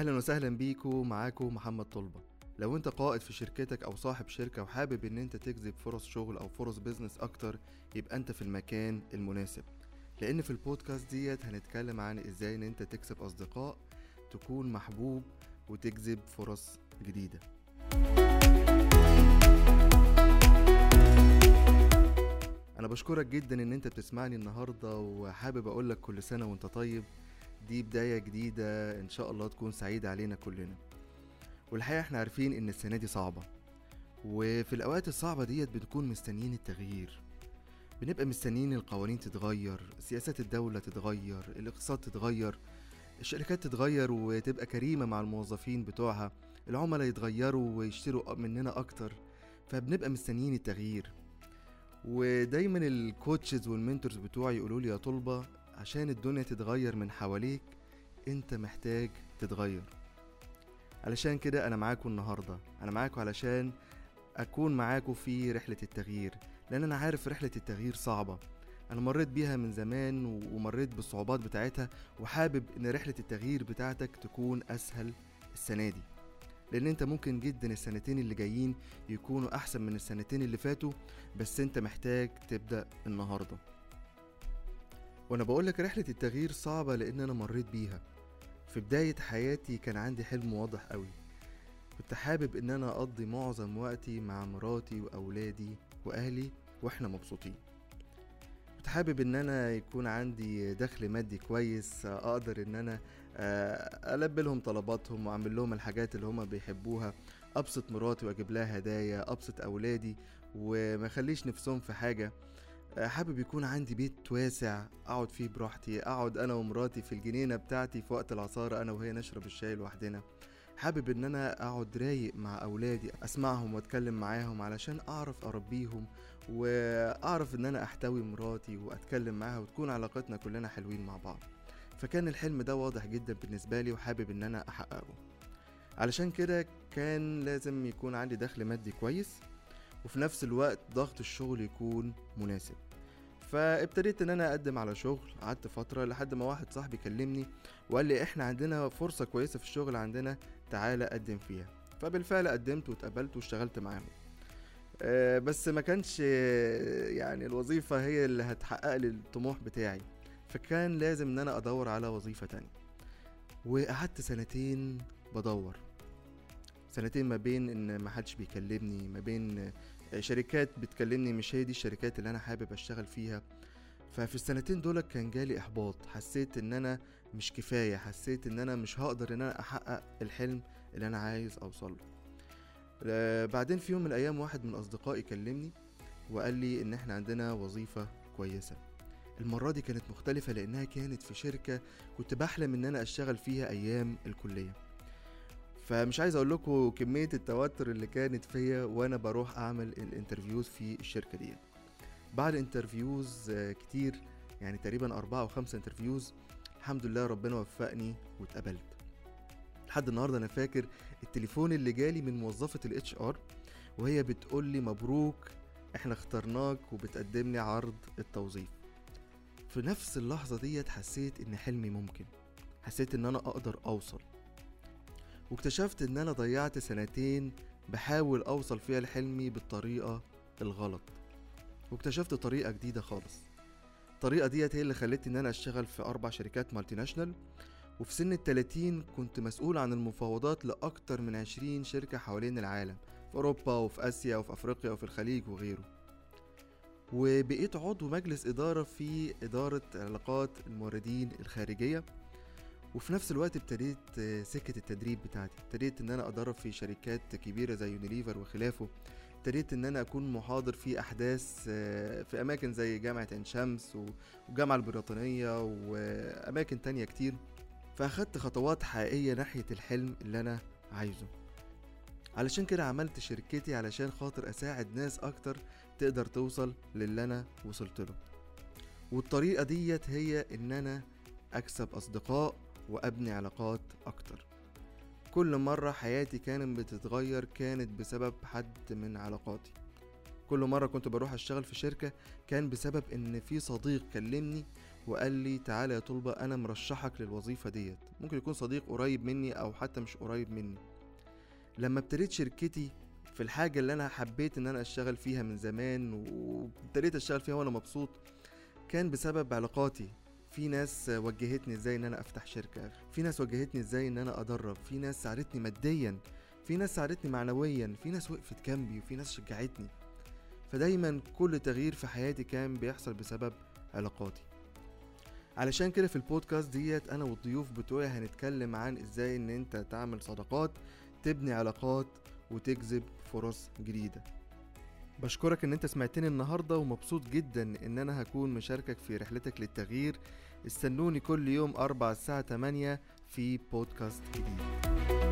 أهلا وسهلا بيكو معاكو محمد طلبة. لو أنت قائد في شركتك أو صاحب شركة وحابب إن أنت تجذب فرص شغل أو فرص بيزنس أكتر يبقى أنت في المكان المناسب. لأن في البودكاست ديت هنتكلم عن إزاي إن أنت تكسب أصدقاء تكون محبوب وتجذب فرص جديدة. أنا بشكرك جدا إن أنت بتسمعني النهاردة وحابب أقولك كل سنة وأنت طيب. دي بداية جديدة إن شاء الله تكون سعيدة علينا كلنا. والحقيقة إحنا عارفين إن السنة دي صعبة وفي الأوقات الصعبة ديت بنكون مستنيين التغيير. بنبقى مستنيين القوانين تتغير سياسات الدولة تتغير الاقتصاد تتغير الشركات تتغير وتبقى كريمة مع الموظفين بتوعها العملاء يتغيروا ويشتروا مننا أكتر. فبنبقى مستنيين التغيير. ودايما الكوتشز والمنتورز بتوعي يقولوا لي يا طلبة عشان الدنيا تتغير من حواليك انت محتاج تتغير. علشان كده أنا معاكم النهاردة. أنا معاكم علشان أكون معاكم في رحلة التغيير لأن أنا عارف رحلة التغيير صعبة. أنا مريت بيها من زمان ومريت بالصعوبات بتاعتها وحابب إن رحلة التغيير بتاعتك تكون أسهل السنة دي. لأن أنت ممكن جدا السنتين اللي جايين يكونوا أحسن من السنتين اللي فاتوا بس أنت محتاج تبدأ النهارده. وأنا بقولك رحلة التغيير صعبة لأن أنا مريت بيها. في بداية حياتي كان عندي حلم واضح قوي كنت حابب إن أنا أقضي معظم وقتي مع مراتي وأولادي وأهلي وإحنا مبسوطين. كنت حابب إن أنا يكون عندي دخل مادي كويس أقدر إن أنا ألبي لهم طلباتهم وأعمل لهم الحاجات اللي هما بيحبوها. أبسط مراتي وأجيب لها هدايا أبسط أولادي وما خليش نفسهم في حاجة. حابب يكون عندي بيت واسع أقعد فيه براحتي أقعد أنا ومراتي في الجنينة بتاعتي في وقت العصارة أنا وهي نشرب الشاي لوحدنا. حابب إن أنا أقعد رايق مع أولادي أسمعهم وأتكلم معاهم علشان أعرف أربيهم وأعرف إن أنا أحتوي مراتي وأتكلم معاها وتكون علاقتنا كلنا حلوين مع بعض. فكان الحلم ده واضح جدا بالنسبة لي وحابب إن أنا أحققه. علشان كده كان لازم يكون عندي دخل مادي كويس وفي نفس الوقت ضغط الشغل يكون مناسب. فابتديت إن أنا أقدم على شغل قعدت فترة لحد ما واحد صاحبي كلمني وقال لي إحنا عندنا فرصة كويسة في الشغل عندنا تعالى قدم فيها. فبالفعل قدمت واتقبلت واشتغلت معاهم. أه بس ما كانش يعني الوظيفة هي اللي هتحقق لي الطموح بتاعي. فكان لازم إن أنا أدور على وظيفة تانية. وقعدت سنتين بدور. سنتين ما بين إن ما حدش بيكلمني ما بين شركات بتكلمني مش هي دي الشركات اللي أنا حابب أشتغل فيها. ففي السنتين دول كان جالي إحباط. حسيت إن أنا مش كفاية حسيت إن أنا مش هقدر إن أنا أحقق الحلم اللي أنا عايز أوصل له. بعدين في يوم من الأيام واحد من أصدقائي كلمني وقال لي إن إحنا عندنا وظيفة كويسة. المرة دي كانت مختلفة لأنها كانت في شركة كنت بحلم إن أنا أشتغل فيها أيام الكلية. فمش عايز أقول لكم كمية التوتر اللي كانت فيا وأنا بروح أعمل ال interviews في الشركة دي. بعد interviews كتير يعني تقريبا أربعة أو خمسة interviews الحمد لله ربنا وفقني واتقبلت. لحد النهارده أنا فاكر التليفون اللي جالي من موظفة ال HR وهي بتقول لي مبروك إحنا اخترناك وبتقدم لي عرض التوظيف. في نفس اللحظة ديت حسيت إن حلمي ممكن. حسيت إن أنا أقدر أوصل. واكتشفت إن أنا ضيعت سنتين بحاول أوصل فيها لحلمي بالطريقة الغلط. واكتشفت طريقة جديدة خالص. الطريقة ديت هي اللي خلتني إن أنا أشتغل في أربع شركات مالتي ناشونال وفي سن التلاتين كنت مسؤول عن المفاوضات لأكتر من عشرين شركة حوالين العالم في أوروبا وفي آسيا وفي أفريقيا وفي الخليج وغيره. وبقيت عضو مجلس إدارة في إدارة علاقات الموردين الخارجية. وفي نفس الوقت ابتديت سكة التدريب بتاعتي. ابتديت إن أنا أدرب في شركات كبيرة زي يونيليفر وخلافه. ابتديت إن أنا أكون محاضر في أحداث في أماكن زي جامعة عين شمس والجامعة البريطانية وأماكن تانية كتير. فأخدت خطوات حقيقية ناحية الحلم اللي أنا عايزه. علشان كده عملت شركتي علشان خاطر أساعد ناس أكتر تقدر توصل للي أنا وصلت له. والطريقة ديت هي إن أنا أكسب أصدقاء وأبني علاقات أكتر. كل مرة حياتي كانت بتتغير كانت بسبب حد من علاقاتي. كل مرة كنت بروح أشتغل في شركة كان بسبب إن في صديق كلمني وقال لي تعالى يا طلبة أنا مرشحك للوظيفة ديت. ممكن يكون صديق قريب مني أو حتى مش قريب مني. لما ابتديت شركتي في الحاجة اللي أنا حبيت إن أنا أشتغل فيها من زمان وابتديت أشتغل فيها وأنا مبسوط كان بسبب علاقاتي. في ناس وجهتني إزاي إن أنا أفتح شركة في ناس وجهتني إزاي إن أنا أدرب في ناس ساعدتني ماديا في ناس ساعدتني معنويا في ناس وقفت جنبي وفي ناس شجعتني. فدايما كل تغيير في حياتي كان بيحصل بسبب علاقاتي. علشان كده في البودكاست ديت أنا والضيوف بتوعي هنتكلم عن إزاي إن أنت تعمل صداقات تبني علاقات وتجذب فرص جديدة. بشكرك إن أنت سمعتني النهاردة ومبسوط جدا إن أنا هكون مشاركك في رحلتك للتغيير. استنوني كل يوم أربع الساعة 8 في بودكاست جديد.